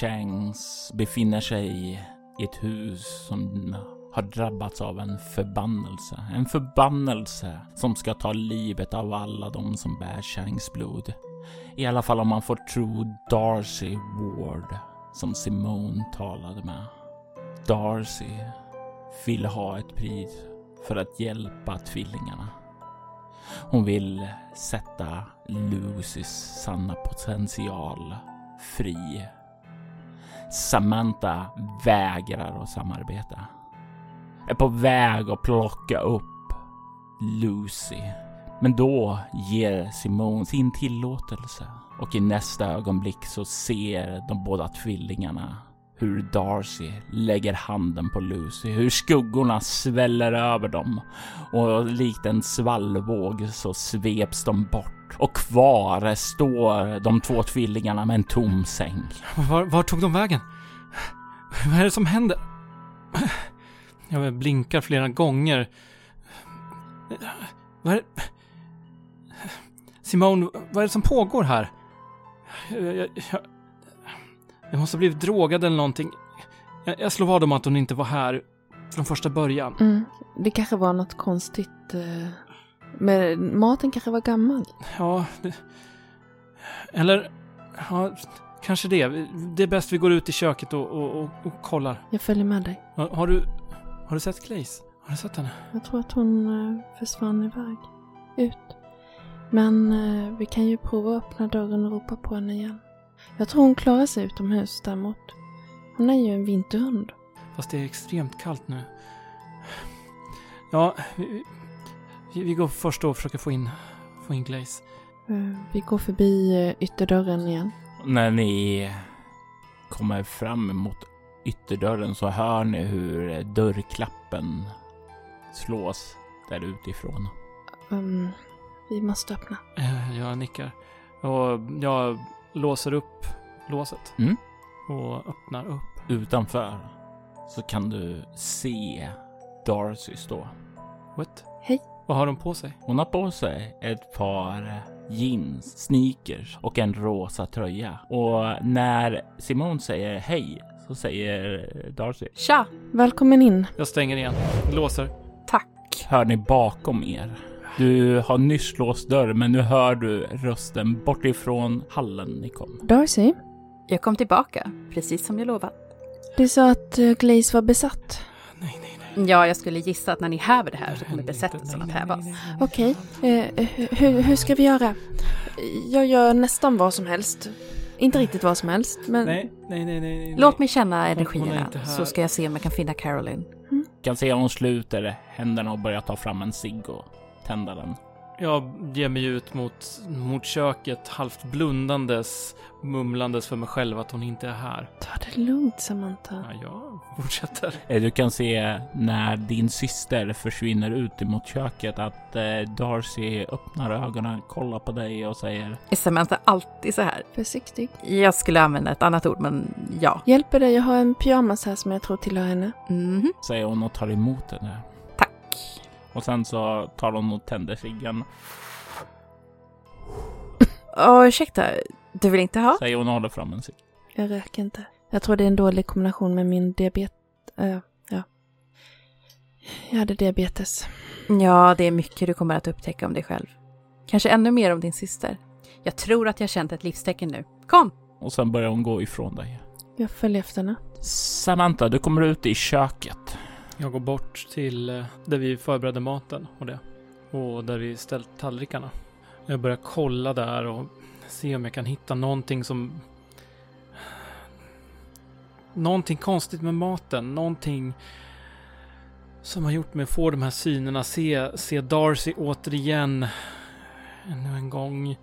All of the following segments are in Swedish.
Shanks befinner sig i ett hus som har drabbats av en förbannelse. En förbannelse som ska ta livet av alla de som bär Shanks blod. I alla fall om man får tro Darcy Ward som Simone talade med. Darcy vill ha ett pris för att hjälpa tvillingarna. Hon vill sätta Lucys sanna potential fri. Samantha vägrar att samarbeta. Är på väg att plocka upp Lucy. Men då ger Simone sin tillåtelse och i nästa ögonblick så ser de båda tvillingarna hur Darcy lägger handen på Lucy, hur skuggorna sväller över dem och likt en svallvåg så sveps de bort och kvar står de två tvillingarna med en tom säng. Var, var tog de vägen? Vad är det som händer? Jag blinkar flera gånger. Vad är det? Simone, vad är det som pågår här? Jag, jag, jag, jag måste ha blivit drogad eller någonting. Jag, jag slår vad om att hon inte var här från första början. Mm. Det kanske var något konstigt. eh, Men maten kanske var gammal. Ja, det, eller... Ja, kanske det. Det är bäst vi går ut i köket och, och, och, och kollar. Jag följer med dig. Har, har du... Har du sett Glaze? Har du sett henne? Jag tror att hon eh, försvann iväg. Ut. Men eh, vi kan ju prova att öppna dörren och ropa på henne igen. Jag tror hon klarar sig utomhus däremot. Hon är ju en vinterhund. Fast det är extremt kallt nu. Ja, vi, vi, vi går först och försöker få in, få in Glaze. Eh, Vi går förbi eh, ytterdörren igen. När ni kommer fram mot ytterdörren så hör ni hur dörrklappen slås där utifrån. Um, vi måste öppna. Eh, Jag nickar. Och jag låser upp låset. Mm. Och öppnar upp. Utanför så kan du se Darcy stå. What? Hej. Vad har de på sig? Hon har på sig ett par jeans, sneakers och en rosa tröja. Och när Simon säger hej så säger Darcy Tja! Välkommen in. Jag stänger igen. Låser. Tack! hör ni bakom er. Du har nyss låst dörr men nu hör du rösten bortifrån hallen ni kom. Darcy, Jag kom tillbaka, precis som jag lovat. du sa att uh, Glaze var besatt. Nej, nej, nej. Ja, jag skulle gissa att när ni häver det här så kommer besättelsen att hävas. Okej, eh, hur, hur ska vi göra? Jag gör nästan vad som helst. Inte riktigt vad som helst, men Nej, nej, nej, nej, nej. Låt mig känna energierna så ska jag se om jag kan finna Caroline. kan se hon sluter händerna och börjar ta fram en cigg och tända den. Jag ger mig ut mot, mot köket, halvt blundandes, mumlandes för mig själv att hon inte är här. ta det lugnt Samantha. Ja, jag fortsätter. Eh, Du kan se när din syster försvinner ut emot köket att eh, Darcy öppnar ögonen, kollar på dig och säger Är Samantha alltid så här? Försiktig. Jag skulle använda ett annat ord, men ja. Hjälper det, jag har en pyjamas här som jag tror tillhör henne. Mhm. säger hon och tar emot. Tack. Och sen så tar hon och tänder ciggen. Åh, ursäkta. Du vill inte ha? Säger hon och håller fram en cigg. Jag röker inte. Jag tror det är en dålig kombination med min diabetes. ja. Jag hade diabetes. Ja, det är mycket du kommer att upptäcka om dig själv. Kanske ännu mer om din syster. Jag tror att jag känt ett livstecken nu. Kom! Och sen börjar hon gå ifrån dig. Jag följer efter henne. Samantha, du kommer ut i köket. Jag går bort till eh, där vi förberedde maten och det. och där vi ställt tallrikarna. Jag börjar kolla där och se om jag kan hitta någonting som... Någonting konstigt med maten. Någonting som har gjort mig få de här synerna. Se, se Darcy återigen. Ännu en gång.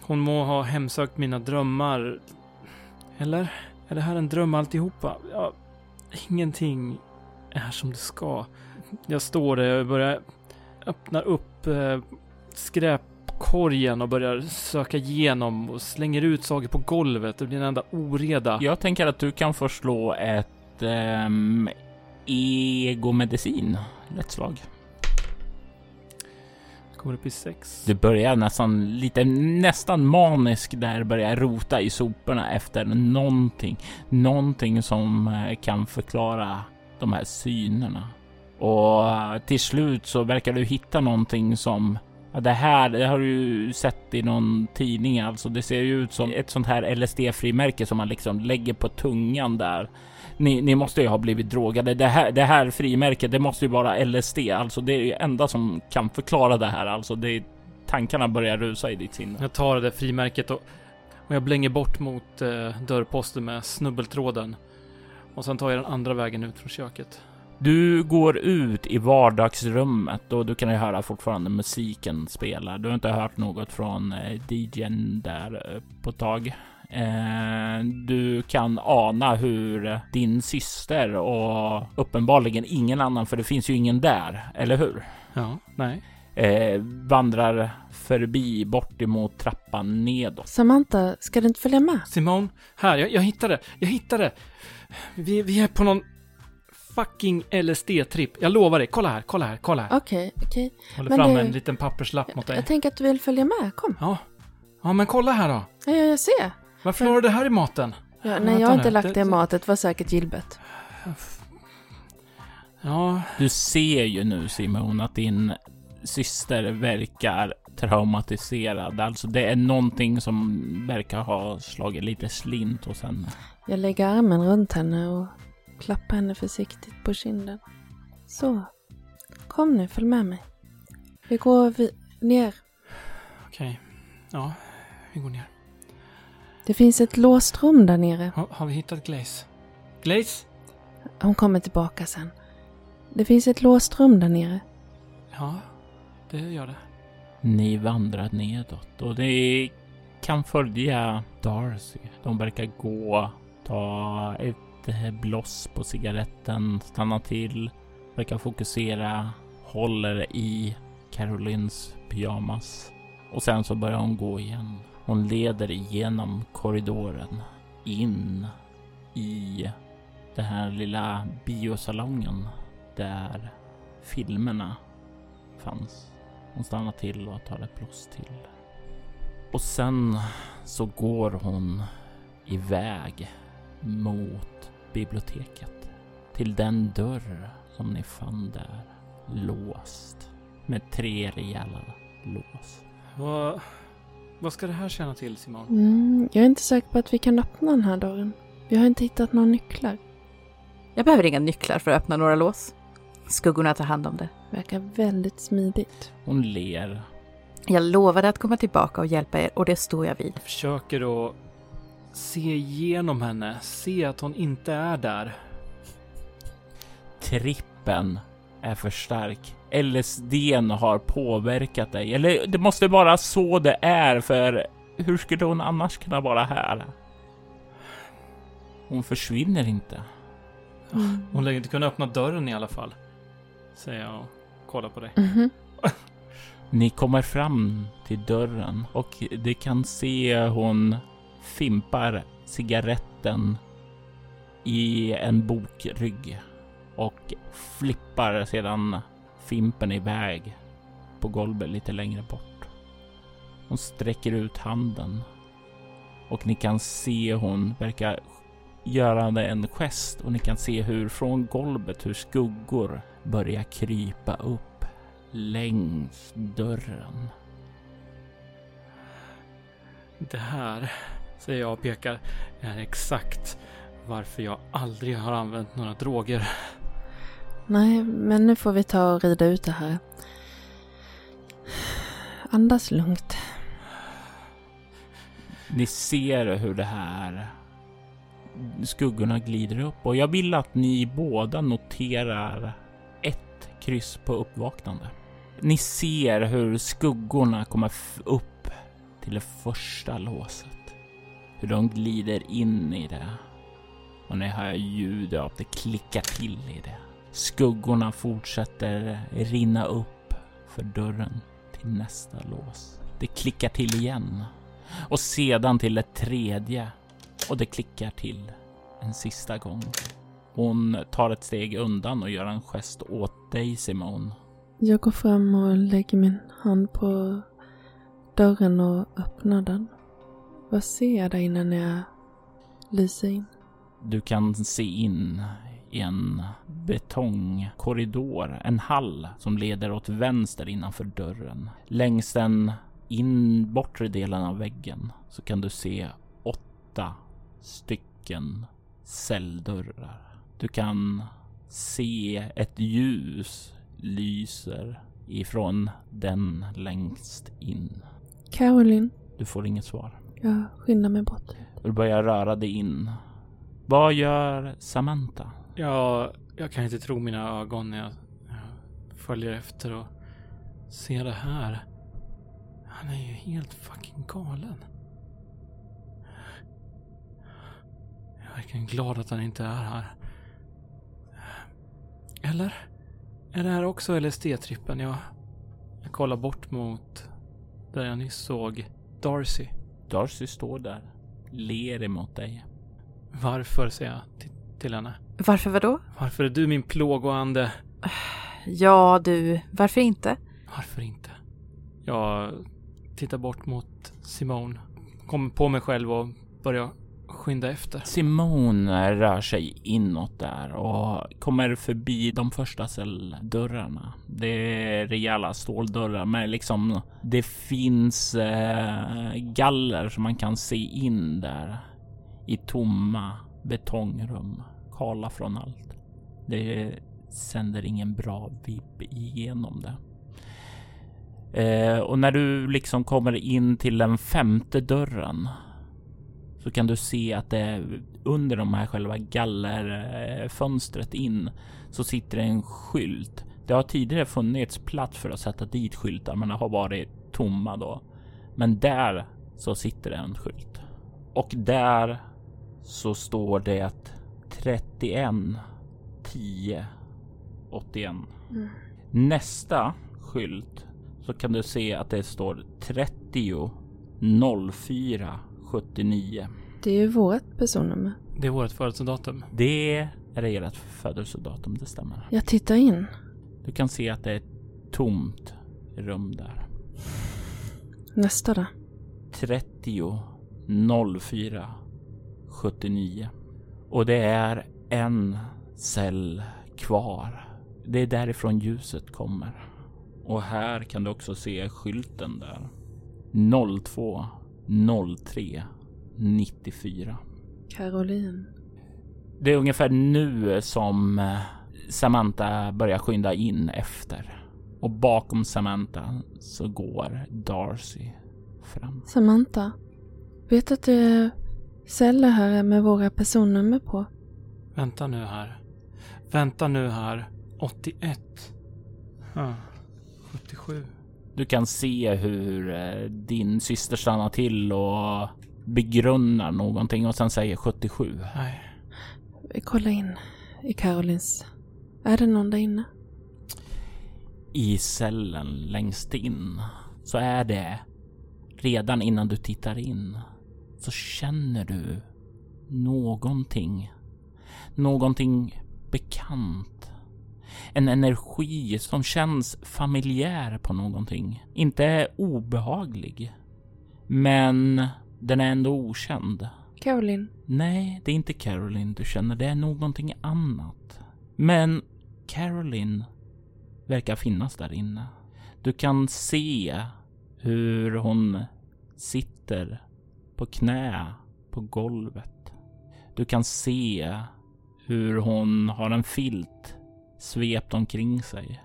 Hon må ha hemsökt mina drömmar. Eller? Är det här en dröm alltihopa? Ja, ingenting är som det ska. Jag står där och börjar öppna upp eh, skräpkorgen och börjar söka igenom och slänger ut saker på golvet. Det blir en enda oreda. Jag tänker att du kan få slå ett um, egomedicin. Lätt slag. Kommer upp i sex. Du börjar nästan lite nästan manisk där börjar rota i soporna efter någonting. Någonting som eh, kan förklara de här synerna. Och eh, till slut så verkar du hitta någonting som Ja, det här det har du ju sett i någon tidning alltså. Det ser ju ut som ett sånt här LSD-frimärke som man liksom lägger på tungan där. Ni, ni måste ju ha blivit drogade. Det här, det här frimärket, det måste ju vara LSD. Alltså det är det enda som kan förklara det här. Alltså det är tankarna börjar rusa i ditt sinne. Jag tar det frimärket och, och jag blänger bort mot eh, dörrposten med snubbeltråden. Och sen tar jag den andra vägen ut från köket. Du går ut i vardagsrummet och du kan ju höra fortfarande musiken spela. Du har inte hört något från eh, DJn där eh, på ett tag. Eh, du kan ana hur din syster och uppenbarligen ingen annan, för det finns ju ingen där, eller hur? Ja, nej. Eh, vandrar förbi bort emot trappan nedåt. Samantha, ska du inte följa med? Simon, här, jag, jag hittade, jag hittade. Vi, vi är på någon fucking LSD-tripp. Jag lovar dig, kolla här, kolla här, kolla här. Okej, okej. Håller men fram det- en liten papperslapp mot dig. Jag tänker att du vill följa med. Kom. Ja. Ja, men kolla här då. Ja, ja, jag ser. Varför har du det här i maten? Ja, Vänta nej, jag har nu, inte lagt det- i matet. Det var säkert Gilbert. Ja, Du ser ju nu Simon att din syster verkar traumatiserad. Alltså det är någonting som verkar ha slagit lite slint hos henne. Jag lägger armen runt henne och klappar henne försiktigt på kinden. Så. Kom nu, följ med mig. Vi går vi ner. okej. Ja, vi går ner. Det finns ett låst rum där nere. Har, har vi hittat Glaze? Glaze? Hon kommer tillbaka sen. Det finns ett låst rum där nere. Ja, det gör det. Ni vandrar nedåt och ni kan följa Darcy. De verkar gå, ta ett eh, bloss på cigaretten, stanna till, verkar fokusera, håller i Carolines pyjamas och sen så börjar hon gå igen. Hon leder igenom korridoren in i den här lilla biosalongen där filmerna fanns. Hon stannar till och tar ett bloss till. Och sen så går hon iväg mot biblioteket. Till den dörr som ni fann där. Låst. Med tre rejäla lås. Vad, vad ska det här tjäna till, Simon? Mm, jag är inte säker på att vi kan öppna den här dörren. Vi har inte hittat några nycklar. Jag behöver inga nycklar för att öppna några lås. Skuggorna tar hand om det. Verkar väldigt smidigt. Hon ler. Jag lovade att komma tillbaka och hjälpa er och det står jag vid. Jag försöker att se igenom henne, se att hon inte är där. Trippen är för stark. LSDn har påverkat dig. Eller det måste vara så det är för hur skulle hon annars kunna vara här? Hon försvinner inte. Mm. Hon lär inte kunna öppna dörren i alla fall. Säger jag och kollar på dig. Mhm. Ni kommer fram till dörren och det kan se hon fimpar cigaretten i en bokrygg och flippar sedan fimpen iväg på golvet lite längre bort. Hon sträcker ut handen och ni kan se hon verkar göra en gest och ni kan se hur från golvet hur skuggor börjar krypa upp längs dörren. Det här, säger jag och pekar, är exakt varför jag aldrig har använt några droger. Nej, men nu får vi ta och rida ut det här. Andas lugnt. Ni ser hur det här skuggorna glider upp och jag vill att ni båda noterar ett kryss på uppvaknande. Ni ser hur skuggorna kommer upp till det första låset. Hur de glider in i det. Och ni hör ljudet av det klickar till i det. Skuggorna fortsätter rinna upp för dörren till nästa lås. Det klickar till igen. Och sedan till det tredje. Och det klickar till en sista gång. Hon tar ett steg undan och gör en gest åt dig Simone. Jag går fram och lägger min hand på dörren och öppnar den. Vad ser jag där inne när jag lyser in? Du kan se in i en betongkorridor, en hall som leder åt vänster innanför dörren. Längs den in bortre delen av väggen så kan du se åtta stycken celldörrar. Du kan se ett ljus lyser ifrån den längst in. Caroline, Du får inget svar. jag skyndar mig bort. Du börjar röra dig in. Vad gör Samantha? Jag, jag kan inte tro mina ögon när jag, jag följer efter och ser det här. Han är ju helt fucking galen. Jag är verkligen glad att han inte är här. Eller? Är det här också LSD-trippen? Jag, jag kollar bort mot där jag nyss såg Darcy. Darcy står där, ler emot dig. Varför, säger jag till, till henne. Varför vadå? Varför är du min plågoande? Ja, du, varför inte? Varför inte? Jag tittar bort mot Simone. Kommer på mig själv och börjar skynda efter. Simone rör sig inåt där och kommer förbi de första celldörrarna. Det är rejäla ståldörrar men liksom det finns eh, galler som man kan se in där i tomma betongrum. Kala från allt. Det sänder ingen bra vibb igenom det. Eh, och när du liksom kommer in till den femte dörren så kan du se att det under de här själva gallerfönstret in så sitter en skylt. Det har tidigare funnits plats för att sätta dit skyltar, men det har varit tomma då. Men där så sitter det en skylt och där så står det 31 10 81. Mm. Nästa skylt så kan du se att det står 30 04 79. Det är ju vårt personnummer. Det är vårt födelsedatum. Det är ert födelsedatum, det stämmer. Jag tittar in. Du kan se att det är ett tomt rum där. Nästa då. 30 04 79. Och det är en cell kvar. Det är därifrån ljuset kommer. Och här kan du också se skylten där. 02 03 94. Caroline. Det är ungefär nu som eh, Samantha börjar skynda in efter. Och bakom Samantha så går Darcy fram. Samantha. Vet att det är celler här med våra personnummer på? Vänta nu här. Vänta nu här. 81. Ah, 77. Du kan se hur eh, din syster stannar till och begrunnar någonting och sen säger 77. Nej. Vi kollar in i Carolines. Är det någon där inne? I cellen längst in så är det redan innan du tittar in så känner du någonting. Någonting bekant. En energi som känns familjär på någonting. Inte obehaglig. Men den är ändå okänd. Caroline. Nej, det är inte Caroline du känner. Det är någonting annat. Men Caroline verkar finnas där inne. Du kan se hur hon sitter på knä på golvet. Du kan se hur hon har en filt svept omkring sig.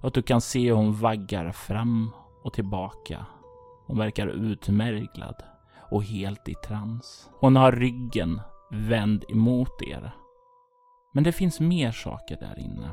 Och du kan se hur hon vaggar fram och tillbaka. Hon verkar utmärglad och helt i trans. Hon har ryggen vänd emot er. Men det finns mer saker där inne.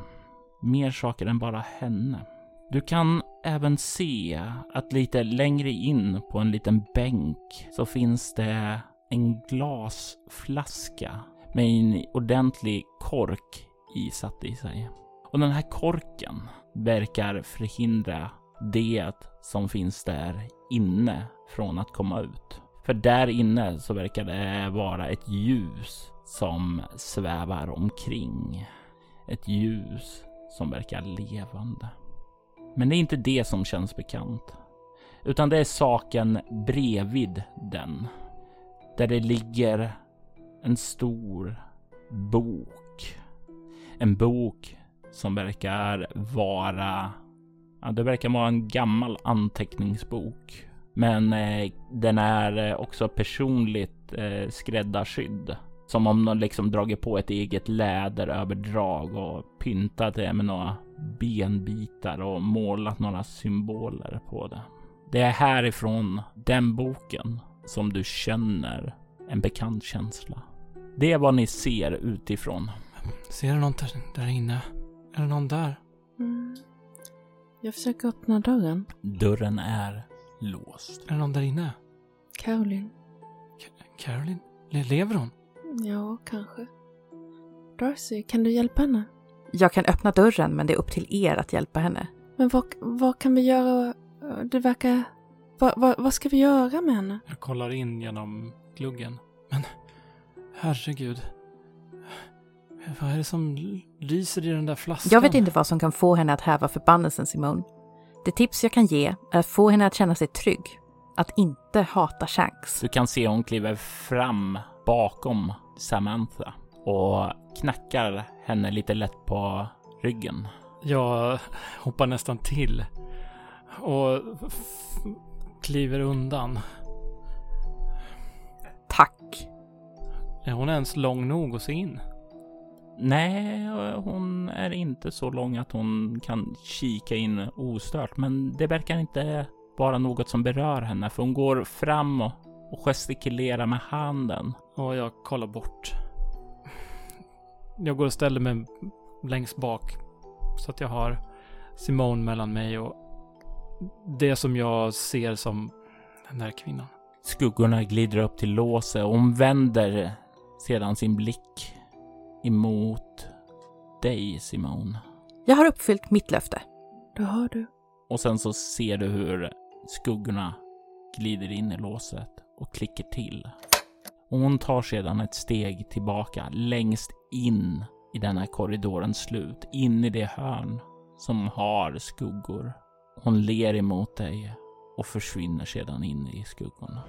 Mer saker än bara henne. Du kan även se att lite längre in på en liten bänk så finns det en glasflaska med en ordentlig kork isatt i sig. Och den här korken verkar förhindra det som finns där inne från att komma ut. För där inne så verkar det vara ett ljus som svävar omkring. Ett ljus som verkar levande. Men det är inte det som känns bekant. Utan det är saken bredvid den. Där det ligger en stor bok. En bok som verkar vara... Ja, det verkar vara en gammal anteckningsbok. Men eh, den är eh, också personligt eh, skräddarsydd. Som om de liksom dragit på ett eget läderöverdrag och pyntat det med några benbitar och målat några symboler på det. Det är härifrån den boken som du känner en bekant känsla. Det är vad ni ser utifrån. Ser du någon där, inne? Är det någon där? Mm. Jag försöker öppna dörren. Dörren är låst. Är det någon där inne? Caroline. Caroline? Le- lever hon? Ja, kanske. Darcy, kan du hjälpa henne? Jag kan öppna dörren men det är upp till er att hjälpa henne. Men vad, vad kan vi göra? Det verkar... Vad, vad, vad ska vi göra med henne? Jag kollar in genom gluggen. Men herregud. Vad är det som lyser i den där flaskan? Jag vet inte vad som kan få henne att häva förbannelsen Simone. Det tips jag kan ge är att få henne att känna sig trygg. Att inte hata Shanks. Du kan se hon kliver fram bakom Samantha och knackar henne lite lätt på ryggen. Jag hoppar nästan till. Och kliver undan. Tack. Är hon ens lång nog att se in? Nej, hon är inte så lång att hon kan kika in ostört, men det verkar inte vara något som berör henne, för hon går fram och och gestikulerar med handen. Och jag kollar bort. Jag går och ställer mig längst bak. Så att jag har Simone mellan mig och det som jag ser som den där kvinnan. Skuggorna glider upp till låset och hon vänder sedan sin blick emot dig, Simone. Jag har uppfyllt mitt löfte. Det har du. Och sen så ser du hur skuggorna glider in i låset och klickar till. Och hon tar sedan ett steg tillbaka längst in i den här korridorens slut, in i det hörn som har skuggor. Hon ler emot dig och försvinner sedan in i skuggorna.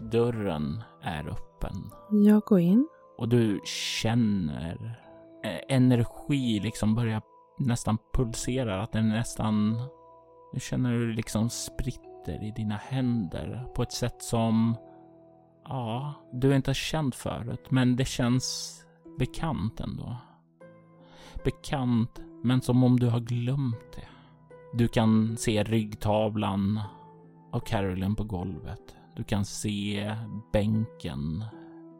Dörren är öppen Jag går in och du känner eh, energi liksom börja nästan pulsera, att den nästan... Du känner hur det liksom spritter i dina händer på ett sätt som... Ja, du inte har känt förut, men det känns bekant ändå. Bekant, men som om du har glömt det. Du kan se ryggtavlan av Carolyn på golvet. Du kan se bänken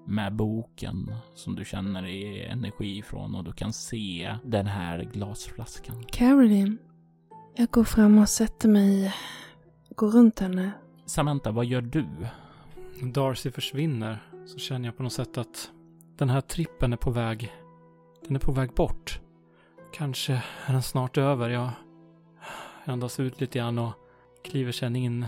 med boken som du känner energi ifrån och du kan se den här glasflaskan. Caroline. Jag går fram och sätter mig. Går runt henne. Samantha, vad gör du? När Darcy försvinner så känner jag på något sätt att den här trippen är på väg. Den är på väg bort. Kanske är den snart över. Jag andas ut lite grann och kliver sen in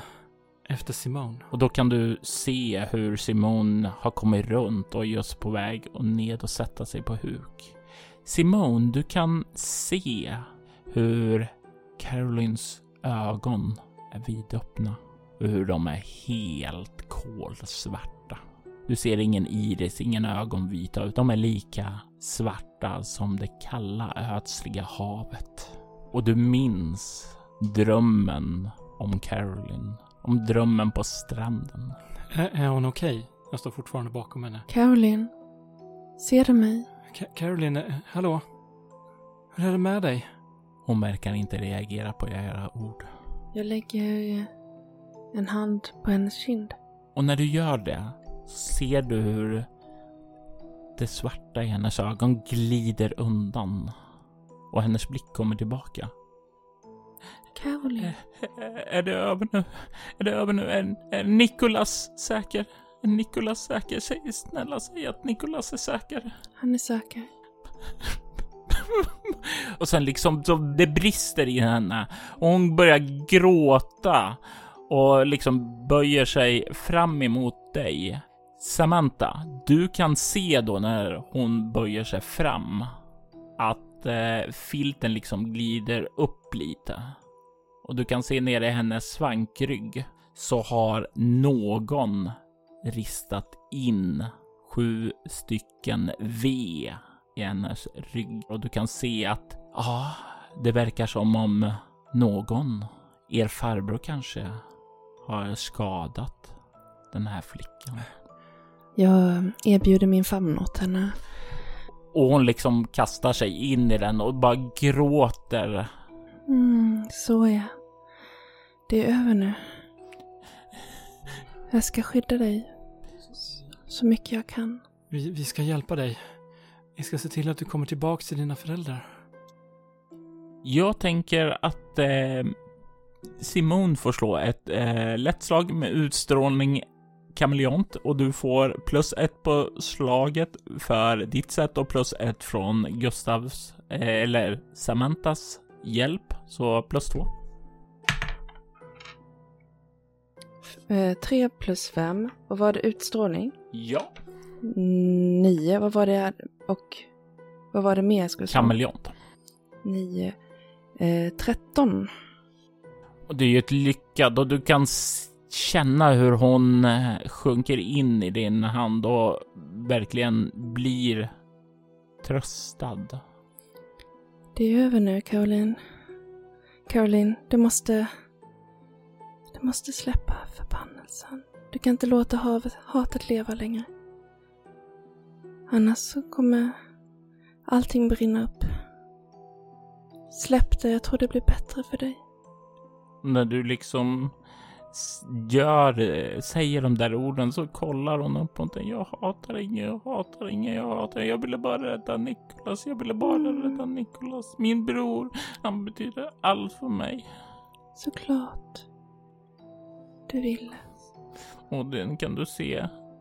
efter Simone. Och då kan du se hur Simone har kommit runt och är just på väg och ned och sätta sig på huk. Simone, du kan se hur Carolines ögon är vidöppna och hur de är helt kolsvarta. Du ser ingen iris, ingen ögonvita, utan de är lika svarta som det kalla ödsliga havet. Och du minns drömmen om Caroline, om drömmen på stranden. Är, är hon okej? Jag står fortfarande bakom henne. Caroline. Ser du mig? Ka- Caroline, eh, hallå? Hur är det med dig? Hon verkar inte reagera på era ord. Jag lägger en hand på hennes kind. Och när du gör det ser du hur det svarta i hennes ögon glider undan och hennes blick kommer tillbaka. Caroline. Är det över nu? Är det över nu? Är, är Nikolas säker? Är Nikolas säker? Säg snälla, säg att Nikolas är säker. Han är säker. och sen liksom så det brister i henne och hon börjar gråta och liksom böjer sig fram emot dig. Samantha, du kan se då när hon böjer sig fram att eh, filten liksom glider upp lite och du kan se nere i hennes svankrygg så har någon ristat in sju stycken V i hennes rygg och du kan se att ja, det verkar som om någon, er farbror kanske, har skadat den här flickan. Jag erbjuder min famn åt henne. Och hon liksom kastar sig in i den och bara gråter. Mm, så ja. Det är över nu. Jag ska skydda dig. Så mycket jag kan. Vi, vi ska hjälpa dig. Vi ska se till att du kommer tillbaka till dina föräldrar. Jag tänker att eh, Simon får slå ett eh, lätt slag med utstrålning kameleont och du får plus ett på slaget för ditt sätt och plus ett från Gustavs eh, eller Samantas hjälp, så plus två. Eh, tre plus fem. Vad var det? Utstrålning? Ja. Mm, Nio. Vad var det? Och vad var det mer jag skulle slå? Kameleont. Nio. Eh, tretton. Och det är ju ett lyckad och du kan känna hur hon eh, sjunker in i din hand och verkligen blir tröstad. Det är över nu, Caroline. Caroline, du måste... Du måste släppa förbannelsen. Du kan inte låta havet, hatet leva längre. Annars så kommer allting brinna upp. Släpp det, jag tror det blir bättre för dig. När du liksom gör, säger de där orden så kollar hon upp på dig. Jag hatar ingen, jag hatar ingen, jag hatar ingen. Jag ville bara rädda Nikolas, jag ville bara rädda Nikolas. Min bror, han betyder allt för mig. Såklart. Du ville. Och den kan du se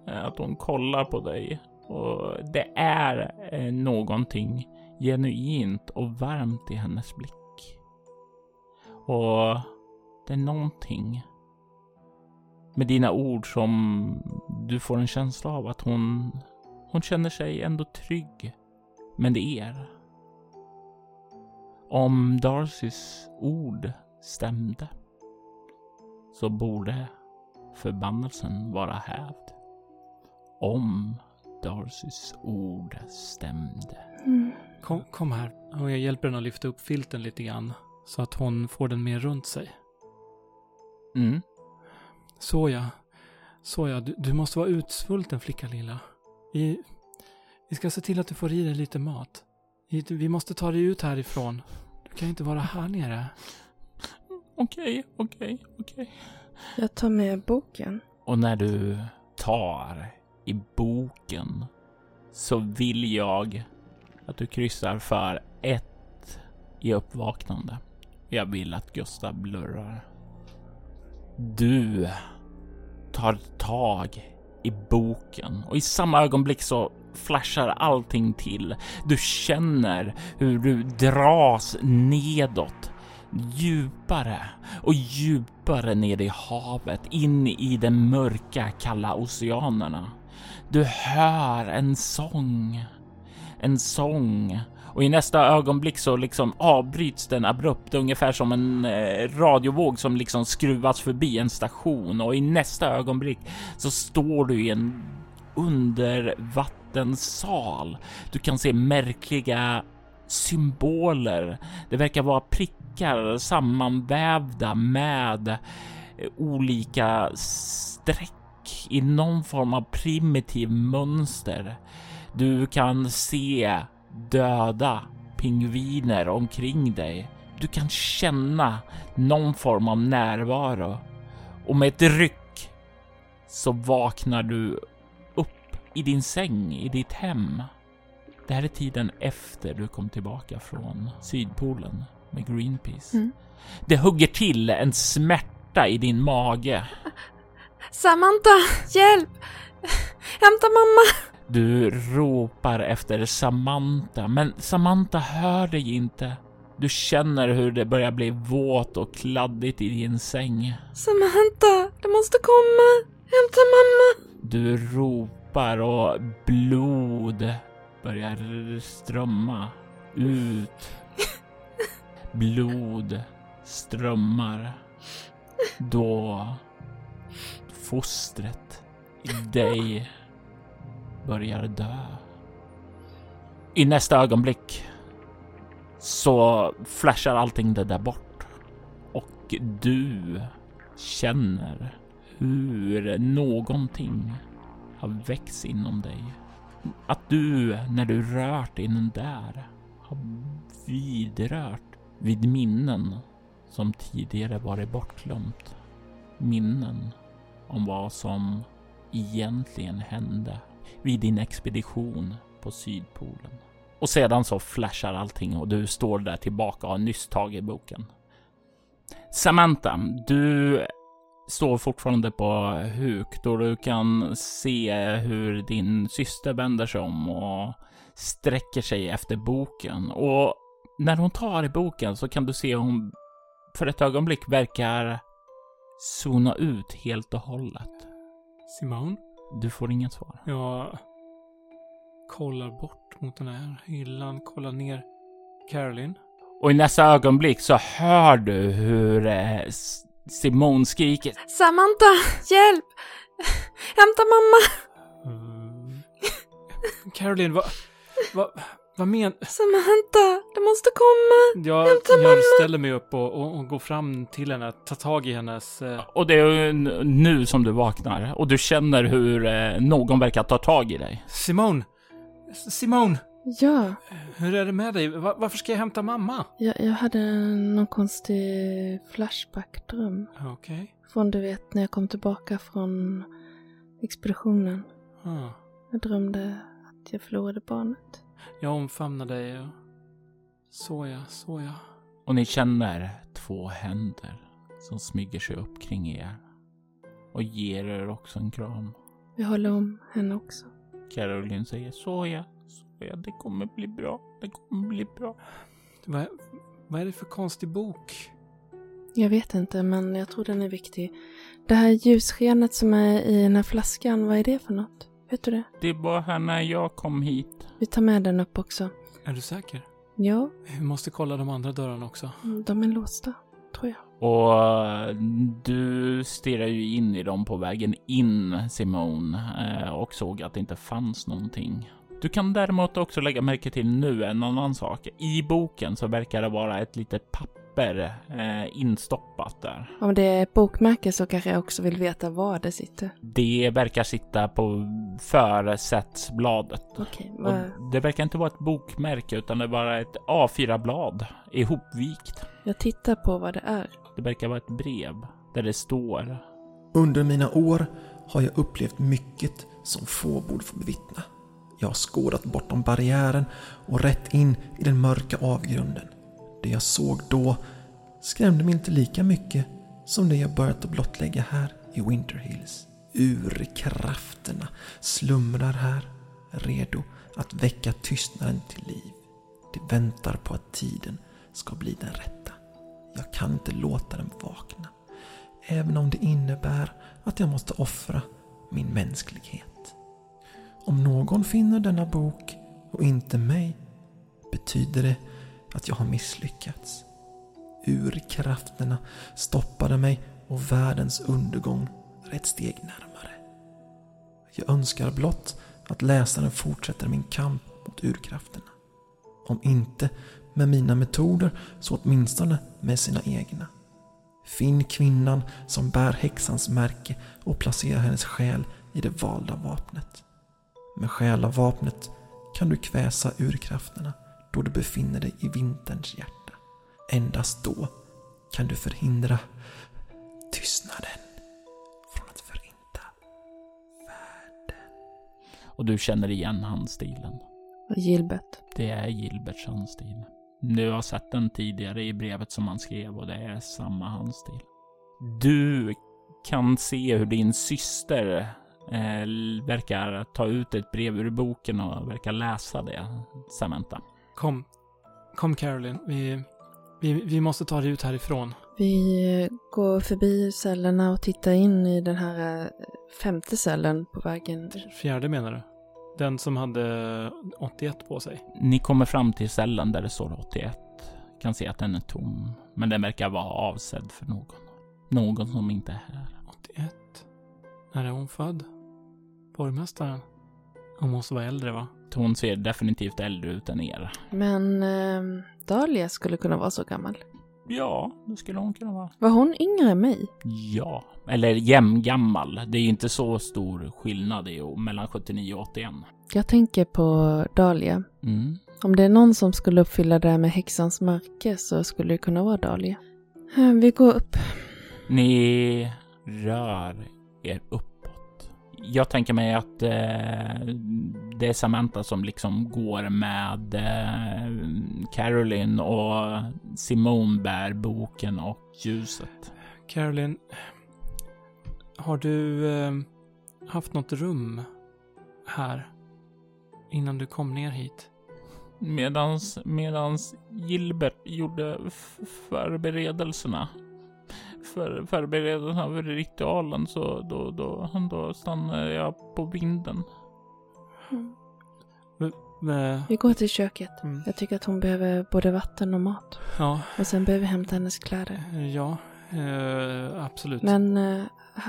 eh, att hon kollar på dig. Och det är eh, någonting genuint och varmt i hennes blick. Och det är någonting med dina ord som du får en känsla av att hon, hon känner sig ändå trygg med er. Om Darcys ord stämde så borde förbannelsen vara hävd. Om Darcys ord stämde. Mm. Kom, kom här och jag hjälper henne att lyfta upp filten lite grann. Så att hon får den mer runt sig. Mm. Så ja. Så ja, du, du måste vara utsvulten flicka lilla. Vi, vi ska se till att du får i dig lite mat. Vi, vi måste ta dig ut härifrån. Du kan inte vara här nere. Okej, okej, okej. Jag tar med boken. Och när du tar i boken så vill jag att du kryssar för ett i uppvaknande. Jag vill att Gustav blurrar. Du tar tag i boken och i samma ögonblick så flashar allting till. Du känner hur du dras nedåt djupare och djupare ner i havet, in i de mörka, kalla oceanerna. Du hör en sång, en sång och i nästa ögonblick så liksom avbryts den abrupt, ungefär som en eh, radiovåg som liksom skruvas förbi en station och i nästa ögonblick så står du i en undervattensal. Du kan se märkliga symboler. Det verkar vara prickar sammanvävda med eh, olika streck i någon form av primitiv mönster. Du kan se döda pingviner omkring dig. du kan känna någon form av närvaro och med ett ryck så vaknar du upp i din säng i ditt hem. Det här är tiden efter du kom tillbaka från Sydpolen med Greenpeace. Mm. Det hugger till en smärta i din mage. Samantha, hjälp! Hämta mamma! Du ropar efter Samantha, men Samantha hör dig inte. Du känner hur det börjar bli våt och kladdigt i din säng. Samantha, du måste komma! Hämta mamma! Du ropar och blod börjar strömma ut. Blod strömmar. Då fostret i dig börjar dö. I nästa ögonblick så flashar allting det där bort och du känner hur någonting har växt inom dig. Att du, när du rört in där, har vidrört vid minnen som tidigare varit bortglömt. Minnen om vad som egentligen hände vid din expedition på Sydpolen. Och sedan så flashar allting och du står där tillbaka och har nyss tagit boken. Samantha, du står fortfarande på huk då du kan se hur din syster vänder sig om och sträcker sig efter boken. Och när hon tar i boken så kan du se hon för ett ögonblick verkar zona ut helt och hållet. Simone? Du får inget svar. Jag kollar bort mot den här hyllan, kollar ner. Caroline? Och i nästa ögonblick så hör du hur eh, Simone skriker. Samantha, hjälp! Hämta mamma! Mm. Caroline, vad... Vad, vad men... Samantha, du måste komma! Jag, Hämta mamma! jag ställer mig upp och, och, och går fram till henne, tar tag i hennes... Eh, Och det är nu som du vaknar och du känner hur eh, någon verkar ta tag i dig. Simone! Simone! Ja, Hur är det med dig? Va- varför ska jag hämta mamma? jag, jag hade någon konstig flashback-dröm. Okej. Från du vet när jag kom tillbaka från expeditionen. Ah. Jag drömde att jag förlorade barnet. Jag omfamnar dig och... Så ja, så ja. Och ni känner två händer som smyger sig upp kring er och ger er också en kram. Vi håller om henne också. Caroline säger såja, såja, det kommer bli bra, det kommer bli bra. Vad, vad är det för konstig bok? Jag vet inte, men jag tror den är viktig. Det här ljusskenet som är i den här flaskan, vad är det för något? Vet du det? Det var här när jag kom hit. Vi tar med den upp också. Är du säker? Ja, Vi måste kolla de andra dörrarna också. de är låsta, tror jag. Och eh, du stirrar ju in i dem på vägen in, Simone, eh, och såg att det inte fanns någonting. Du kan däremot också lägga märke till nu en annan sak. I boken så verkar det vara ett litet papper eh, instoppat där. Om det är ett bokmärke så kanske jag också vill veta var det sitter. Det verkar sitta på försättsbladet. Okej, Och vad- det verkar inte vara ett bokmärke utan det är bara ett A4-blad ihopvikt. jag tittar på vad det är. Det verkar vara ett brev där det står Under mina år har jag upplevt mycket som få borde få bevittna. Jag har skådat bortom barriären och rätt in i den mörka avgrunden. Det jag såg då skrämde mig inte lika mycket som det jag börjat att blottlägga här i Winter Hills. Urkrafterna slumrar här, redo att väcka tystnaden till liv. De väntar på att tiden ska bli den rätta. Jag kan inte låta dem vakna. Även om det innebär att jag måste offra min mänsklighet. Om någon finner denna bok och inte mig betyder det att jag har misslyckats. Urkrafterna stoppade mig och världens undergång är ett steg närmare. Jag önskar blott att läsaren fortsätter min kamp mot urkrafterna. Om inte med mina metoder så åtminstone med sina egna. Finn kvinnan som bär häxans märke och placera hennes själ i det valda vapnet. Med själavapnet kan du kväsa urkrafterna då du befinner dig i vinterns hjärta. Endast då kan du förhindra tystnaden från att förinta världen. Och du känner igen handstilen. Gilbert. Det är Gilberts handstil. Du har sett den tidigare i brevet som han skrev och det är samma handstil. Du kan se hur din syster eh, verkar ta ut ett brev ur boken och verkar läsa det, Samantha. Kom. Kom Caroline. Vi, vi, vi måste ta dig ut härifrån. Vi går förbi cellerna och tittar in i den här eh, femte cellen på vägen. Fjärde menar du? Den som hade 81 på sig. Ni kommer fram till cellen där det står 81. Kan se att den är tom, men den verkar vara avsedd för någon. Någon som inte är här. 81? När är hon född? Borgmästaren? Hon måste vara äldre va? Hon ser definitivt äldre ut än er. Men eh, Dahlia skulle kunna vara så gammal. Ja, det skulle hon kunna vara. Var hon yngre än mig? Ja, eller jämngammal. Det är ju inte så stor skillnad i, mellan 79 och 81. Jag tänker på Dahlia. Mm. Om det är någon som skulle uppfylla det här med häxans mörker så skulle det kunna vara Dahlia. Eh, Vi går upp. Ni rör er uppåt. Jag tänker mig att eh, det är Samantha som liksom går med eh, Caroline och Simone bär boken och ljuset. Caroline, har du eh, haft något rum här innan du kom ner hit? Medans, medans Gilbert gjorde förberedelserna. För förberedelserna för ritualen så då, då, då stannade jag på vinden. Eh, Vi går till köket. mm, Jag tycker att hon behöver både vatten och mat. ja, Och sen behöver vi hämta hennes kläder. eh, ja, eh, absolut. Men eh,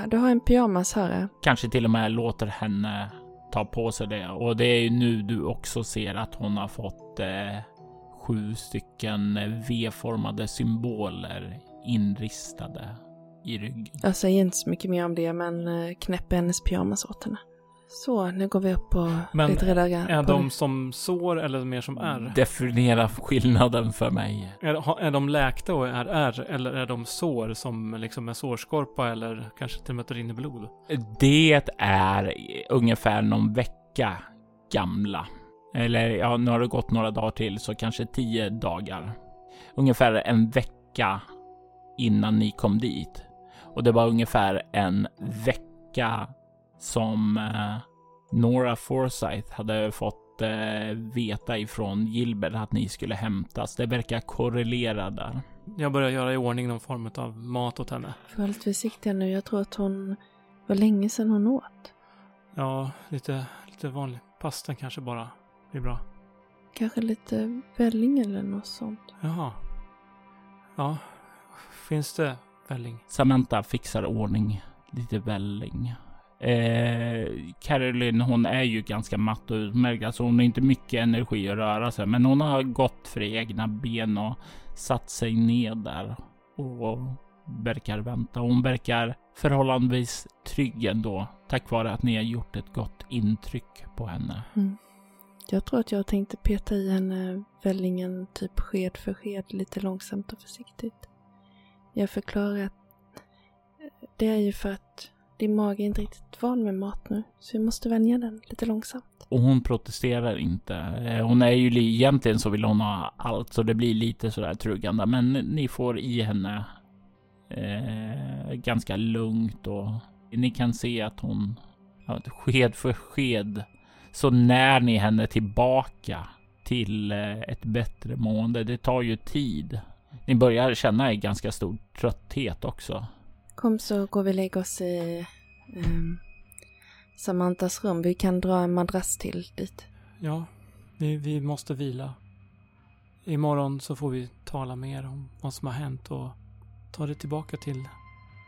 du har en pyjamas här. eh. Kanske till och med låter henne ta på sig det. Och det är ju nu du också ser att hon har fått eh, sju stycken V-formade symboler inristade i ryggen. Jag säger inte så mycket mer om det, men eh, knäpper hennes pyjamas åt henne. Så, nu går vi upp och Men lite rädda är på de som sår eller mer som är? Definiera skillnaden för mig. Är, är de läkta och är R eller är de sår som liksom är sårskorpa eller kanske till och med rinner blod? Det är ungefär någon vecka gamla. Eller ja, nu har det gått några dagar till, så kanske tio dagar. Ungefär en vecka innan ni kom dit. Och det var ungefär en vecka som eh, Nora Forsyth hade fått eh, veta ifrån Gilbert att ni skulle hämtas. Det verkar korrelera där. Jag börjar göra i ordning någon form av mat åt henne. Vara lite försiktiga nu. Jag tror att hon... var länge sedan hon åt. Ja, lite, lite vanlig pasta kanske bara blir bra. Kanske lite välling eller något sånt. Jaha. Ja, finns det välling? Samantha fixar ordning lite välling. Eh, Caroline, hon är ju ganska matt och utmärkt, alltså hon har inte mycket energi att röra sig, men hon har gått för egna ben och satt sig ned där och verkar vänta. Hon verkar förhållandevis trygg ändå, tack vare att ni har gjort ett gott intryck på henne. Mm. Jag tror att jag tänkte peta i henne vällingen typ sked för sked lite långsamt och försiktigt. Jag förklarar att det är ju för att din mage är inte riktigt van med mat nu. Så vi måste vänja den lite långsamt. Och hon protesterar inte. Eh, hon är ju egentligen så vill hon ha allt, så det blir lite sådär truggande. Men ni får i henne eh, ganska lugnt och ni kan se att hon, ja, sked för sked, så när ni henne tillbaka till eh, ett bättre mående. Det tar ju tid. Ni börjar känna en ganska stor trötthet också. Kom så går vi och lägger oss i ehm, Samantas rum. Vi kan dra en madrass till dit. Ja, vi, vi måste vila. Imorgon så får vi tala mer om vad som har hänt och ta det tillbaka till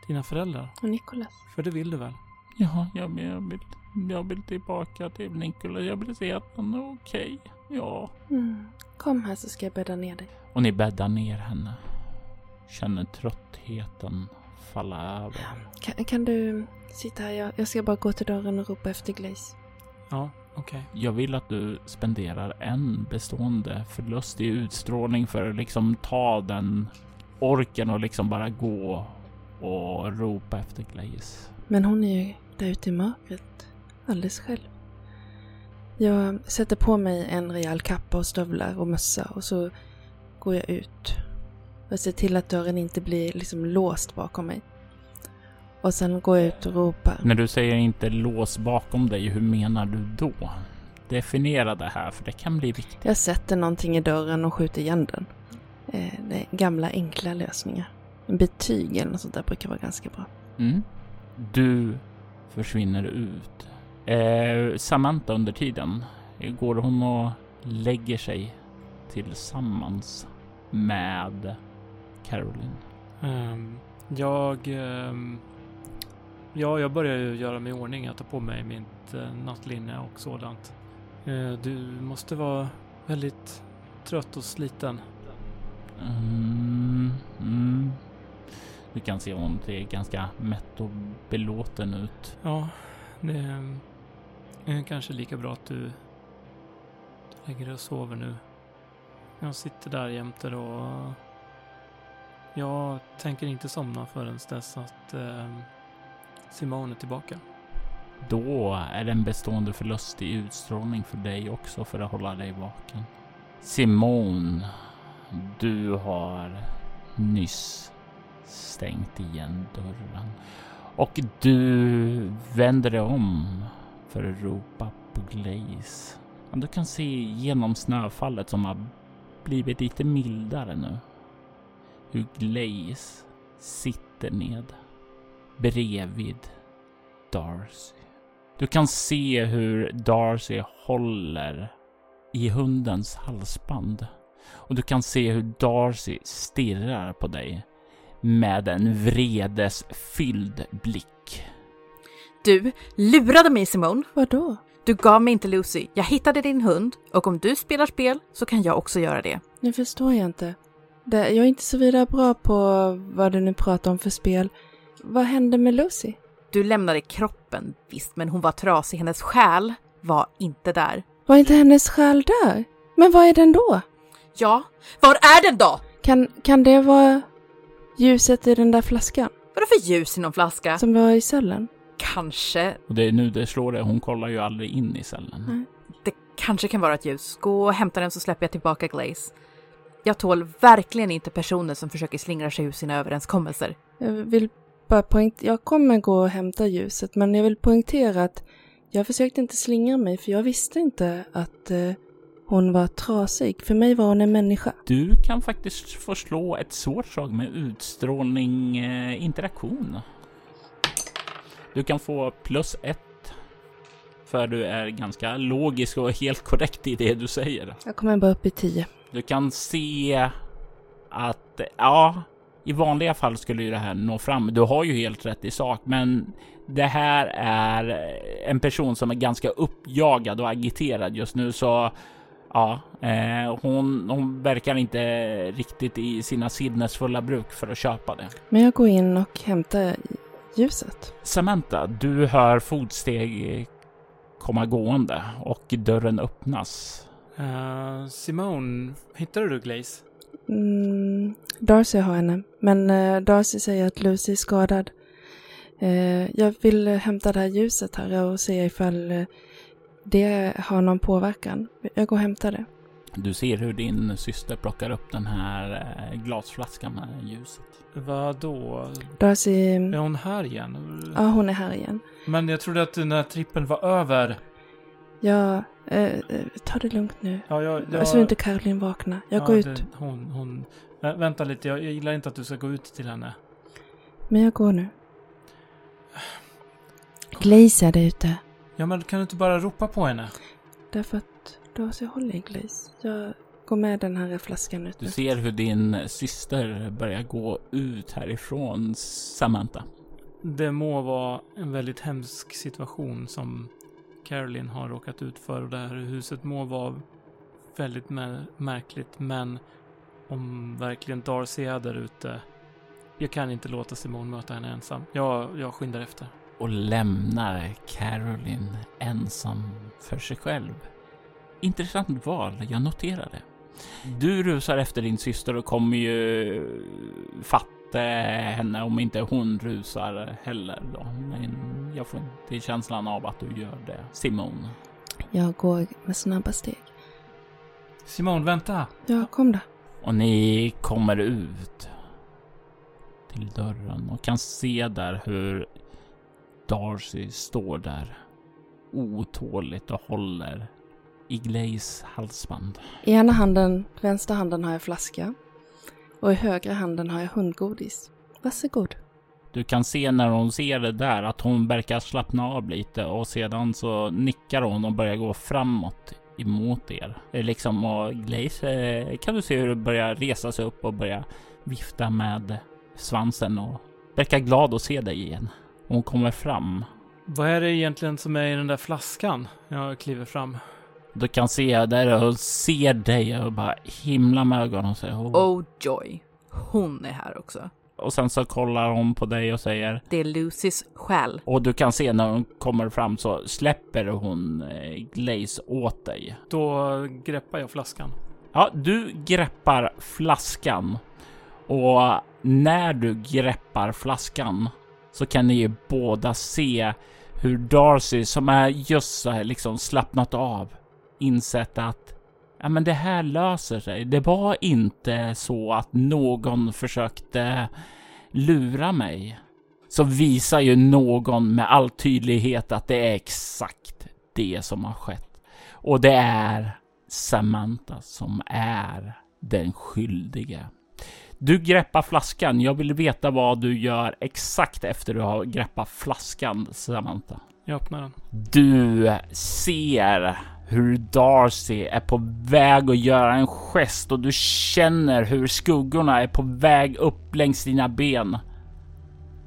dina föräldrar. Och Nikolas. För det vill du väl? Ja, jag, jag, vill, jag vill tillbaka till Nikola. Jag vill se att han är okej. Ja. Mm. Kom här så ska jag bädda ner dig. Och ni bäddar ner henne. Känner tröttheten falla över. Kan, kan du sitta här? Jag, jag ska bara gå till dörren och ropa efter Glaze. Ja, Okej. Jag vill att du spenderar en bestående förlust i utstrålning för att liksom ta den orken och liksom bara gå och ropa efter Glaze. Men hon är ju där ute i mörkret. Alldeles själv. Jag sätter på mig en rejäl kappa och stövlar och mössa och så går jag ut. Jag ser till att dörren inte blir liksom låst bakom mig. Och sen går jag ut och ropar. När du säger inte lås bakom dig, hur menar du då? Definiera det här, för det kan bli viktigt. Jag sätter någonting i dörren och skjuter igen den. Eh, det är gamla enkla lösningar. En betyg eller något sånt där brukar vara ganska bra. Mm. Du försvinner ut. Eh, Samantha under tiden, går hon och lägger sig tillsammans med Caroline. Ehm, jag... ehm, ja, jag börjar ju göra mig i ordning. Jag tar på mig mitt uh, nattlinne och sådant. Eh, du måste vara väldigt trött och sliten. Mm, mm. Du kan se hon ser ganska mätt och belåten ut. Ja, det är kanske lika bra att du, lägger dig och sover nu. Jag sitter där jämte och jag tänker inte somna förrän dess att eh, Simone är tillbaka. Då är det en bestående förlust i utstrålning för dig också för att hålla dig vaken. Simon, du har nyss stängt igen dörren och du vänder dig om för att ropa på Glaze. Du kan se genom snöfallet som har blivit lite mildare nu hur Glaze sitter ned bredvid Darcy. Du kan se hur Darcy håller i hundens halsband och du kan se hur Darcy stirrar på dig med en vredesfylld blick. Du lurade mig Simone. Vadå? Du gav mig inte Lucy. Jag hittade din hund och om du spelar spel så kan jag också göra det. Nu förstår jag inte. Jag är inte så vidare bra på vad du nu pratar om för spel. Vad hände med Lucy? Du lämnade kroppen, visst, men hon var trasig. Hennes själ var inte där. Var inte hennes själ där? Men vad är den då? Ja, var är den då? Kan, kan det vara ljuset i den där flaskan Vadå för ljus i någon flaska? som var i cellen? Kanske. Och det är nu det slår dig. Hon kollar ju aldrig in i cellen. Nej. Det kanske kan vara ett ljus. Gå och hämta den så släpper jag tillbaka Glaze. Jag tål verkligen inte personer som försöker slingra sig ur sina överenskommelser. Jag vill bara poängtera, jag kommer gå och hämta ljuset men jag vill poängtera att jag försökte inte slingra mig för jag visste inte att eh, hon var trasig. För mig var hon en människa. Du kan faktiskt få slå ett svårt slag med utstrålning eh, interaktion. Du kan få plus ett. För du är ganska logisk och helt korrekt i det du säger. Jag kommer bara upp i tio. Du kan se att, ja, i vanliga fall skulle ju det här nå fram. Du har ju helt rätt i sak, men det här är en person som är ganska uppjagad och agiterad just nu, så ja, eh, hon, hon verkar inte riktigt i sina sinnesfulla bruk för att köpa det. Men jag går in och hämtar ljuset. Samantha, du hör fotsteg komma gående och dörren öppnas. Uh, Simone, hittade du Glaze? Mm, Darcy har henne, men eh, Darcy säger att Lucy är skadad. Eh, jag vill hämta det här ljuset här och se ifall det har någon påverkan. Jag går och hämtar det. Du ser hur din syster plockar upp den här eh, glasflaskan med ljuset. Vad då? Darcy, Är hon här igen? ja hon är här igen. Men jag trodde att den här trippen var över. Jag, eh, eh, ta det lugnt nu. Ja, jag... jag. Så inte Caroline vaknar. Jag ja, går ut. Det, hon, hon... Vä- vänta lite, jag, jag gillar inte att du ska gå ut till henne. Men jag går nu. Glaze är där ute. Ja, men kan du inte bara ropa på henne? Därför att Darcy håller i Glaze. Jag går med den här flaskan ut Du ser hur din syster börjar gå ut härifrån, Samantha. Det må vara en väldigt hemsk situation som Caroline har råkat ut för och det här huset må vara väldigt mär- märkligt men om verkligen Darcy är där ute jag kan inte låta Simone möta henne ensam. Jag, jag skyndar efter. Och lämnar Caroline ensam för sig själv. Intressant val, jag noterar det. Du rusar efter din syster och kommer ju fatta henne om inte hon rusar heller då. Men jag får inte känslan av att du gör det. Simon. Jag går med snabba steg. Simon, vänta! Ja, kom då. Och ni kommer ut till dörren och kan se där hur Darcy står där otåligt och håller i Glaze halsband. I ena handen, vänstra handen har jag flaska. Och i högra handen har jag hundgodis. Varsågod. Du kan se när hon ser det där att hon verkar slappna av lite och sedan så nickar hon och börjar gå framåt emot er. Liksom och Glaze eh, kan du se hur det börjar resa sig upp och börja vifta med svansen och verkar glad att se dig igen. Hon kommer fram. Vad är det egentligen som är i den där flaskan? Jag kliver fram. Du kan se där hon ser dig och bara himla med ögonen och säger oh. Oh joy. Hon är här också. Och sen så kollar hon på dig och säger Det är Lucys själ. och du kan se när hon kommer fram så släpper hon eh, Glaze åt dig. Då greppar jag flaskan. Ja, du greppar flaskan och när du greppar flaskan så kan ni ju båda se hur Darcy som är just så här liksom slappnat av insett att ja, men det här löser sig. Det var inte så att någon försökte lura mig. Så visar ju någon med all tydlighet att det är exakt det som har skett. Och det är Samantha som är den skyldige. Du greppar flaskan. Jag vill veta vad du gör exakt efter du har greppat flaskan, Samantha. Jag öppnar den. Du ser hur Darcy är på väg att göra en gest och du känner hur skuggorna är på väg upp längs dina ben.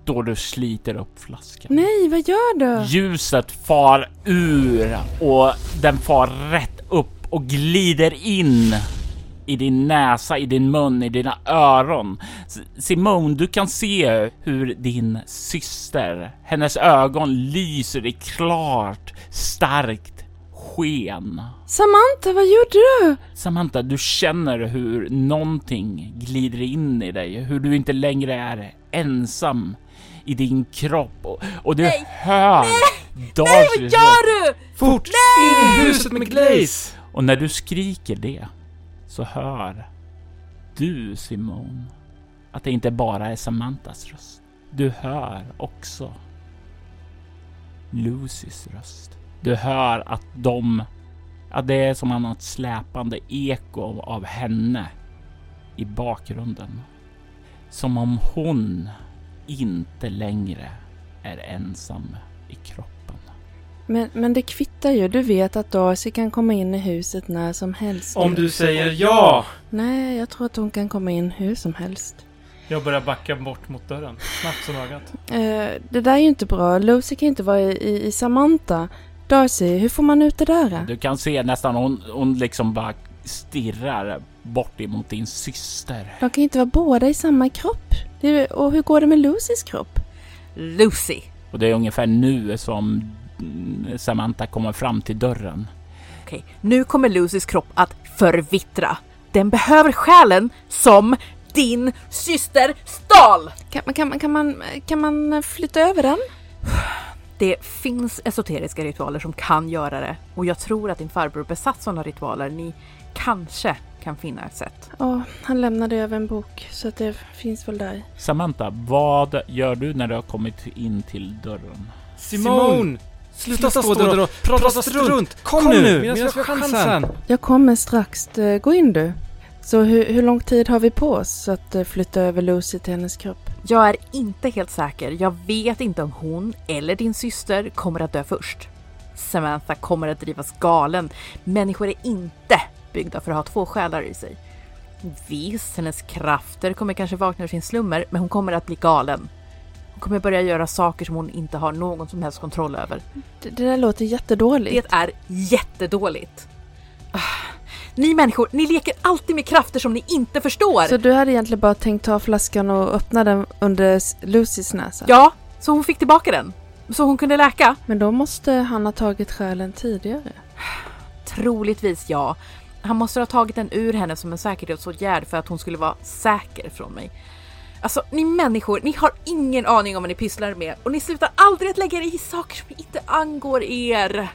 Då du sliter upp flaskan. Nej, vad gör du? Ljuset far ur och den far rätt upp och glider in i din näsa, i din mun, i dina öron. Simone, du kan se hur din syster, hennes ögon lyser i klart, starkt sken. Samantha, vad gjorde du? Samantha, du känner hur någonting glider in i dig, hur du inte längre är ensam i din kropp och, och du hör Darcy Vad gör du? Fort! In i huset med Glaze! Och när du skriker det så hör du Simone att det inte bara är Samanthas röst. Du hör också Lucys röst. Du hör att de, att det är som något släpande eko av henne i bakgrunden. Som om hon inte längre är ensam i kroppen. Men, men det kvittar ju. Du vet att Darcy kan komma in i huset när som helst. Om du säger ja! Nej, jag tror att hon kan komma in hur som helst. Jag börjar backa bort mot dörren. Snabbt som ögat. Eh, det där är ju inte bra. Lucy kan inte vara i, i, i Samantha. Darcy, hur får man ut det där? Du kan se nästan hon, hon liksom bara stirrar bort emot din syster. De kan inte vara båda i samma kropp. Det, och hur går det med Lucys kropp? Lucy. Och det är ungefär nu som Samantha kommer fram till dörren. Okej, nu kommer Lucys kropp att förvittra. Den behöver själen som din syster stal! Kan, man- kan, man- kan, man, kan man flytta över den? Det finns esoteriska ritualer som kan göra det och jag tror att din farbror besatt sådana ritualer. Ni kanske kan finna ett sätt. Ja, han lämnade över en bok så att det finns väl där. Samantha, vad gör du när du har kommit in till dörren? Simone! Sluta stå där och prata strunt! Kom, nu medan vi har chansen! Jag kommer strax. Eh, Gå in du. Så hur, hur lång tid har vi på oss att eh, flytta över Lucy till hennes kropp? Jag är inte helt säker. Jag vet inte om hon eller din syster kommer att dö först. Samantha kommer att drivas galen. Människor är inte byggda för att ha två själar i sig. Visst, hennes krafter kommer kanske vakna ur sin slummer, men hon kommer att bli galen. Kommer börja göra saker som hon inte har någon som helst kontroll över. Det, det där låter jättedåligt. Det är jättedåligt. Ni människor, ni leker alltid med krafter som ni inte förstår. Så du hade egentligen bara tänkt ta flaskan och öppna den under Lucys näsa? Ja, så hon fick tillbaka den. så hon kunde läka? Men då måste han ha tagit själen tidigare. Troligtvis ja. Han måste ha tagit den ur henne som en säkerhetsåtgärd för att hon skulle vara säker från mig. Alltså ni människor, ni har ingen aning om vad ni pysslar med och ni slutar aldrig att lägga er i saker som inte angår er.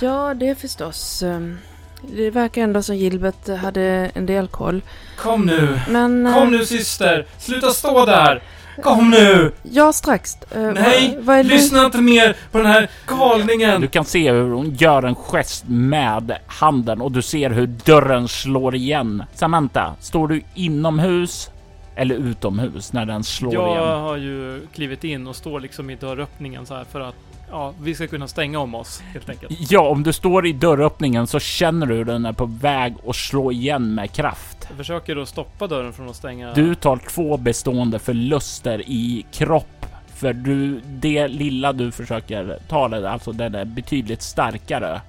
Ja, det förstås. Ehm, Det verkar ändå som Gilbert hade en del koll. Kom nu! Men... eh, Kom nu syster! Sluta stå där! Kom nu! Ja, strax. Eh, Nej! vad, vad är det? Lyssna inte mer på den här galningen! Du kan se hur hon gör en gest med handen och du ser hur dörren slår igen. Samantha, står du inomhus eller utomhus när den slår Jag igen? har ju klivit in och står liksom i dörröppningen så här för att ja, vi ska kunna stänga om oss helt enkelt. Ja, om du står i dörröppningen så känner du hur den är på väg att slå igen med kraft. Jag försöker då stoppa dörren från att stänga. Du tar två bestående förluster i kropp. För du, det lilla du försöker ta det, alltså den är betydligt starkare.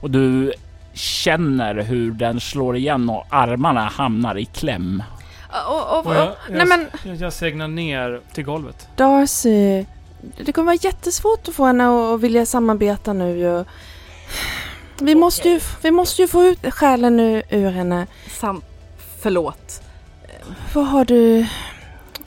Och du känner hur den slår igen och armarna hamnar i kläm. Och, och, Och jag, nej men jag, jag segnar ner till golvet. Darcy. Det kommer vara jättesvårt att få henne att vilja samarbeta nu ju. Vi måste ju, vi måste ju få ut själen ur, ur henne. Sam, förlåt. Var har du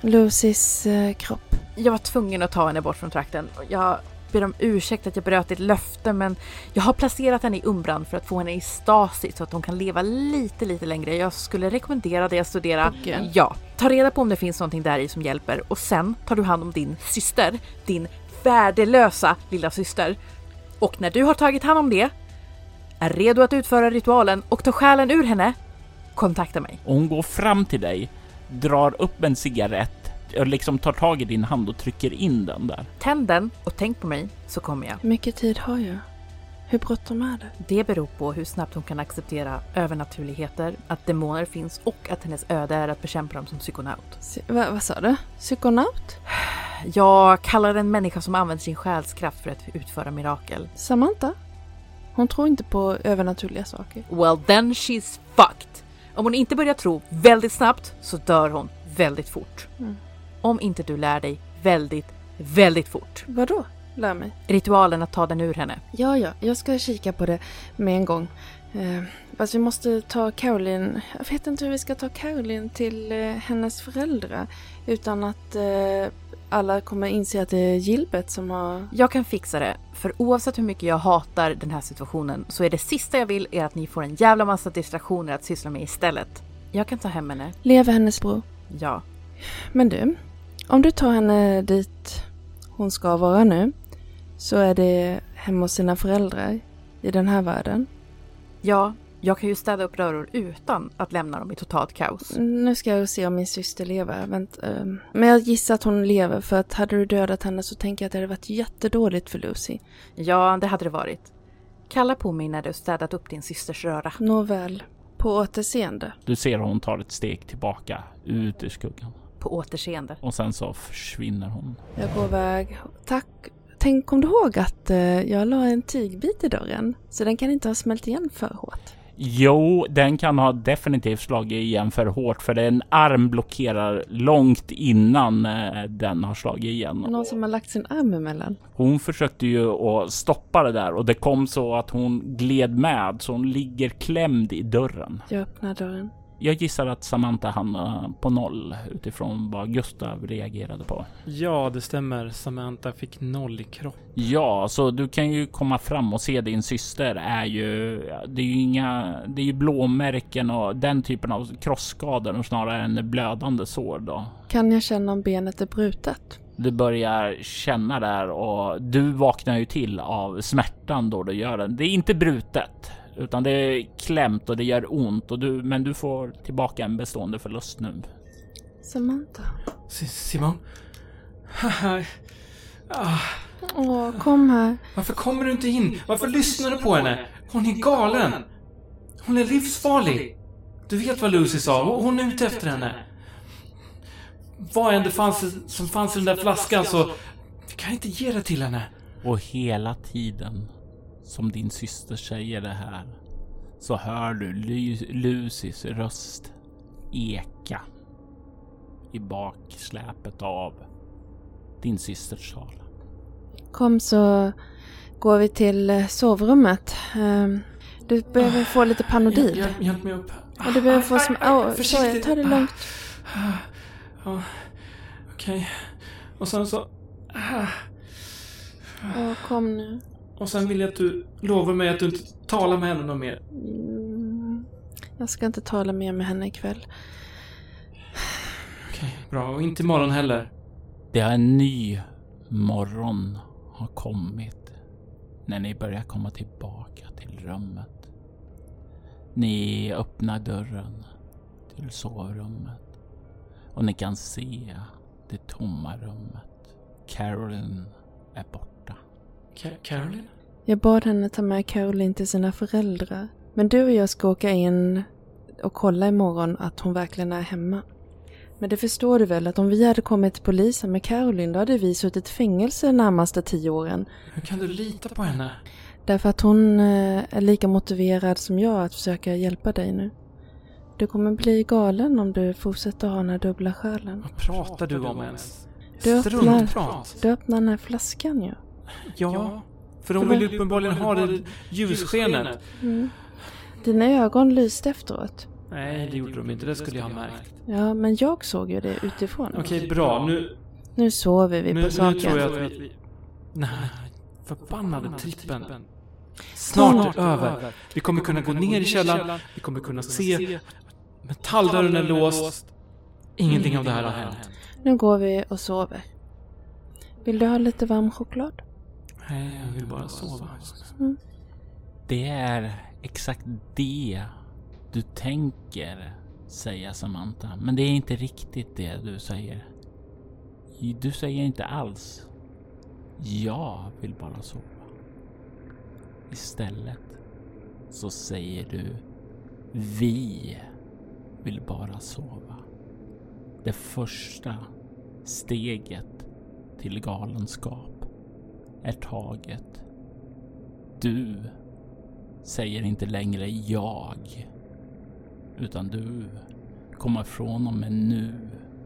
Lucys eh, kropp? Jag var tvungen att ta henne bort från trakten. Jag ber om ursäkt att jag bröt ditt löfte men jag har placerat henne i Umbran för att få henne i stasis så att hon kan leva lite, lite längre. Jag skulle rekommendera dig att studera. Okej. Ja, ta reda på om det finns någonting där i som hjälper och sen tar du hand om din syster, din värdelösa lilla syster. Och när du har tagit hand om det, är redo att utföra ritualen och ta själen ur henne, kontakta mig. Och hon går fram till dig, drar upp en cigarett och liksom tar tag i din hand och trycker in den där. Tänd den och tänk på mig så kommer jag. Hur mycket tid har jag? Hur bråttom är det? Det beror på hur snabbt hon kan acceptera övernaturligheter, att demoner finns och att hennes öde är att bekämpa dem som psykonaut. Psy- va, vad sa du? Psykonaut? Jag kallar en människa som använder sin själskraft för att utföra mirakel. Samantha? Hon tror inte på övernaturliga saker. Well then she's fucked. Om hon inte börjar tro väldigt snabbt så dör hon väldigt fort. Mm. Om inte du lär dig väldigt, väldigt fort. Vadå? Lär mig. Ritualen att ta den ur henne. Ja, ja, jag ska kika på det med en gång. Eh, fast vi måste ta Caroline, jag vet inte hur vi ska ta Caroline till eh, hennes föräldrar utan att eh, alla kommer inse att det är Gilbert som har... Jag kan fixa det, för oavsett hur mycket jag hatar den här situationen så är det sista jag vill är att ni får en jävla massa distraktioner att syssla med istället. Jag kan ta hem henne, Lever hennes bror. ja. Men du, om du tar henne dit hon ska vara nu så är det hemma hos sina föräldrar i den här världen. Ja, jag kan ju städa upp röror utan att lämna dem i totalt kaos. Nu ska jag se om min syster lever. Vänt, ehm, men jag gissar att hon lever för att hade du dödat henne så tänker jag att det hade varit jättedåligt för Lucy. Ja, det hade det varit. Kalla på mig när du städat upp din systers röra. Nåväl, på återseende. Du ser hon tar ett steg tillbaka ut ur skuggan På återseende. och sen så försvinner hon. Jag går iväg. Tack. Tänk, kom du ihåg att eh, jag la en tygbit i dörren? Så den kan inte ha smält igen för hårt. Jo, den kan ha definitivt slagit igen för hårt för en arm blockerar långt innan eh, den har slagit igen. Någon som har lagt sin arm emellan. Hon försökte ju att stoppa det där och det kom så att hon gled med så hon ligger klämd i dörren. Jag öppnar dörren. Jag gissar att Samantha hamnar på noll utifrån vad Gustav reagerade på. Ja, det stämmer. Samantha fick noll i kropp. Ja, så du kan ju komma fram och se din syster är ju. Det är ju inga. Det är ju blåmärken och den typen av krossskador och snarare än blödande sår då. Kan jag känna om benet är brutet? Du börjar känna där och du vaknar ju till av smärtan då du gör den. Det är inte brutet utan det är klämt och det gör ont och du, men du får tillbaka en bestående förlust nu. Samantha. Si- Simon? ah, Åh, kom här. varför kommer du inte in? Varför lyssnar du på henne? Hon är galen! Hon är livsfarlig! Du vet vad Lucy sa, hon är ute efter henne. Vad än det fanns som fanns i den där flaskan så... Vi kan inte ge det till henne. Och hela tiden som din syster säger det här så hör du Lu- Lucys röst eka i baksläpet av din systers sal. Kom så går vi till eh, sovrummet. Ehm, Du behöver få lite Panodil. Hjälp, hjälp mig upp. Och du behöver få som... Åh, sorry, försiktigt. ta det lugnt. Ja, Okej. Och sen så... ah. Åh, kom nu. Och sen vill jag att du lovar mig att du inte talar med henne något mer. Mm, jag ska inte tala mer med henne ikväll. Okej, bra. Och inte imorgon heller. Det är en ny morgon har kommit när ni börjar komma tillbaka till rummet. Ni öppnar dörren till sovrummet och ni kan se det tomma rummet. Carolyn är borta. Ka- Caroline? Jag bad henne ta med Caroline till sina föräldrar. Men du och jag ska åka in och kolla imorgon att hon verkligen är hemma. Men det förstår du väl att om vi hade kommit till polisen med Caroline då hade vi suttit i fängelse de närmaste tio åren. Hur kan du lita på henne? Därför att hon eh, är lika motiverad som jag att försöka hjälpa dig nu. Du kommer bli galen om du fortsätter ha den här dubbla själen. Vad pratar du om ens? Du öppnar- Struntprat. Du öppnar den här flaskan ju. Ja, för de vill uppenbarligen ha det ljusskenet. Mm. Dina ögon lyste efteråt. Nej, det gjorde de inte. Det skulle jag ha märkt. Ja, men jag såg ju det utifrån. Okej, bra. Nu, Nu sover vi nu, på nu saken. tror jag att vi... Nej, förbannade trippen. Snart är över. Vi kommer kunna gå ner i källaren. Vi kommer kunna se. Metalldörren är låst. Ingenting av det här har hänt. Nu går vi och sover. Vill du ha lite varm choklad? Nej, jag vill bara sova. Det är exakt det du tänker säga Samantha. Men det är inte riktigt det du säger. Du säger inte alls. Jag vill bara sova. Istället så säger du vi vill bara sova. Det första steget till galenskap är taget. Du säger inte längre jag. Utan du kommer från och med nu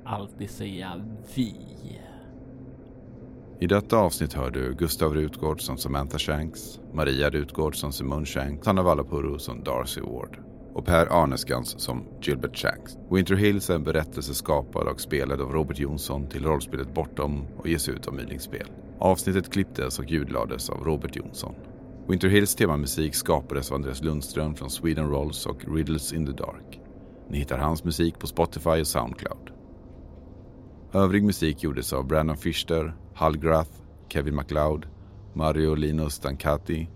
alltid säga vi. I detta avsnitt hör du Gustav Rutgård som Samantha Shanks, Maria Rutgård som Simone Shanks, Sanna Vallapuro som Darcy Ward och Per Arneskans som Gilbert Shanks. Winter Hills är en berättelse skapad och spelad av Robert Jonsson till rollspelet Bortom och ges ut av Mylingspel. Avsnittet klipptes och ljudlades av Robert Jonsson. Winter Hills temamusik skapades av Andreas Lundström från Sweden Rolls och Riddles in the Dark. Ni hittar hans musik på Spotify och Soundcloud. Övrig musik gjordes av Brandon Fischer, Hallgrath, Kevin MacLeod, Mario Linus Stancati,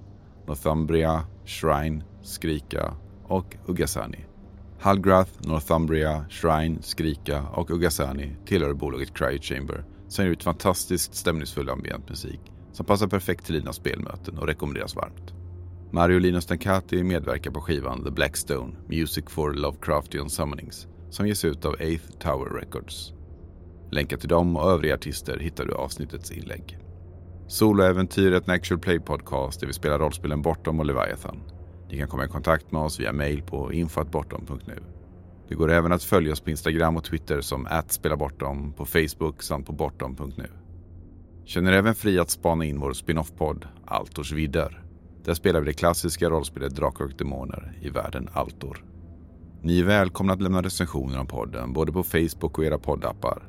Northumbria, Shrine, Skrika och Ugasani. Hallgrath, Northumbria, Shrine, Skrika och Ugasani tillhör bolaget Cryo Chamber som ger ut fantastiskt stämningsfull ambient musik som passar perfekt till dina spelmöten och rekommenderas varmt. Mario Linus Stancati medverkar på skivan The Blackstone Music for Lovecraftian Summonings som ges ut av Eighth Tower Records. Länkar till dem och övriga artister hittar du i avsnittets inlägg. Soloäventyret Natural actual play podcast där vi spelar rollspelen Bortom och Leviathan. Ni kan komma i kontakt med oss via mail på infatbortom.nu. Det går även att följa oss på Instagram och Twitter som @spelabortom, på Facebook samt på bortom.nu. Känner även fri att spana in vår spin-off-podd Altors vidder. Där spelar vi det klassiska rollspelet Drakar och Demoner i världen Altor. Ni är välkomna att lämna recensioner om podden både på Facebook och era poddappar.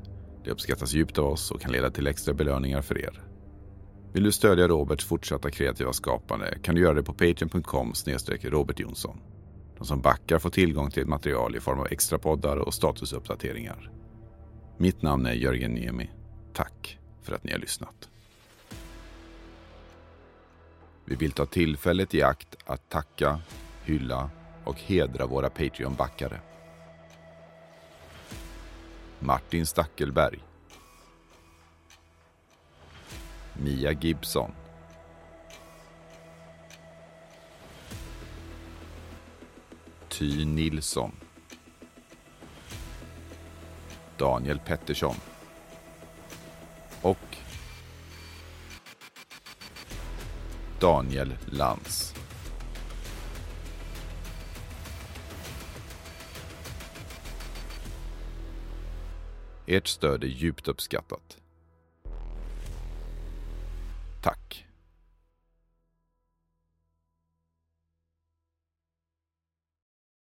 Det uppskattas djupt av oss och kan leda till extra belöningar för er. Vill du stödja Roberts fortsatta kreativa skapande kan du göra det på patreon.com Robert Jonsson. De som backar får tillgång till ett material i form av extra poddar och statusuppdateringar. Mitt namn är Jörgen Niemi. Tack för att ni har lyssnat. Vi vill ta tillfället i akt att tacka, hylla och hedra våra Patreon-backare. Martin Stackelberg Mia Gibson Ty Nilsson. Daniel Pettersson. Och Daniel Lantz. Ert stöd är djupt uppskattat. Tack.